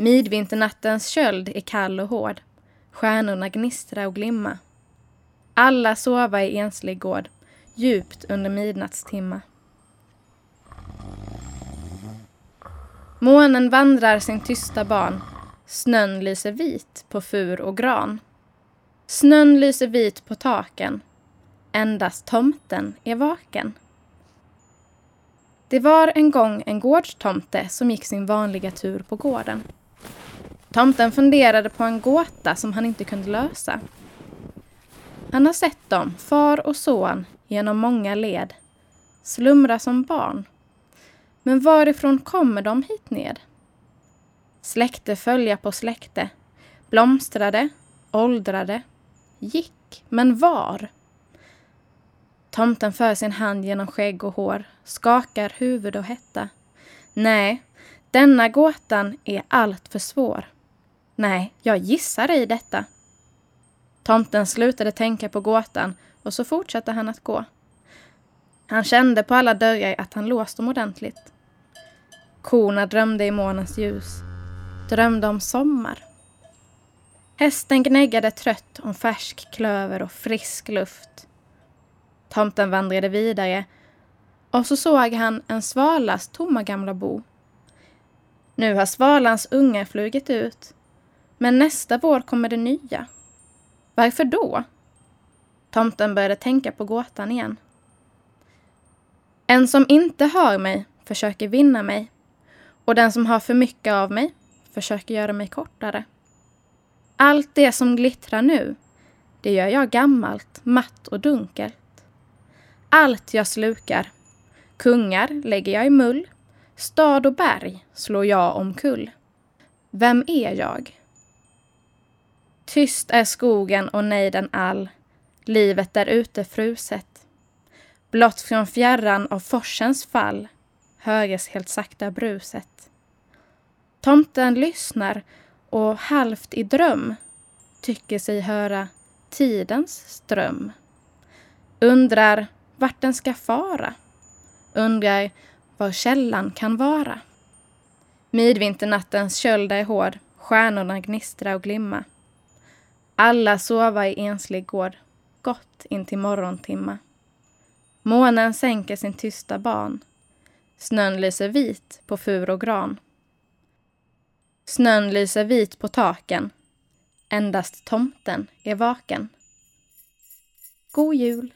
Midvinternattens köld är kall och hård. Stjärnorna gnistra och glimma. Alla sova i enslig gård, djupt under midnattstimma. Månen vandrar sin tysta ban. Snön lyser vit på fur och gran. Snön lyser vit på taken. Endast tomten är vaken. Det var en gång en gårdstomte som gick sin vanliga tur på gården. Tomten funderade på en gåta som han inte kunde lösa. Han har sett dem, far och son, genom många led, slumra som barn. Men varifrån kommer de hit ned? Släkte följa på släkte, blomstrade, åldrade, gick, men var? Tomten för sin hand genom skägg och hår, skakar huvud och hetta. Nej, denna gåtan är allt för svår. Nej, jag gissar i detta. Tomten slutade tänka på gåtan och så fortsatte han att gå. Han kände på alla dörrar att han låst dem ordentligt. Korna drömde i månens ljus, drömde om sommar. Hästen gnäggade trött om färsk klöver och frisk luft. Tomten vandrade vidare och så såg han en svalas tomma gamla bo. Nu har svalans ungar flugit ut, men nästa vår kommer det nya. Varför då? Tomten började tänka på gåtan igen. En som inte hör mig försöker vinna mig och den som har för mycket av mig försöker göra mig kortare. Allt det som glittrar nu, det gör jag gammalt, matt och dunkelt. Allt jag slukar, kungar lägger jag i mull, stad och berg slår jag omkull. Vem är jag? Tyst är skogen och nejden all, livet där ute fruset. Blott från fjärran av forsens fall höres helt sakta bruset. Tomten lyssnar och halvt i dröm tycker sig höra tidens ström. Undrar vart den ska fara. Undrar var källan kan vara. Midvinternattens köld är hård, stjärnorna gnistra och glimma. Alla sova i enslig gård, gott in till morgontimma. Månen sänker sin tysta ban. Snön lyser vit på fur och gran. Snön lyser vit på taken. Endast tomten är vaken. God jul!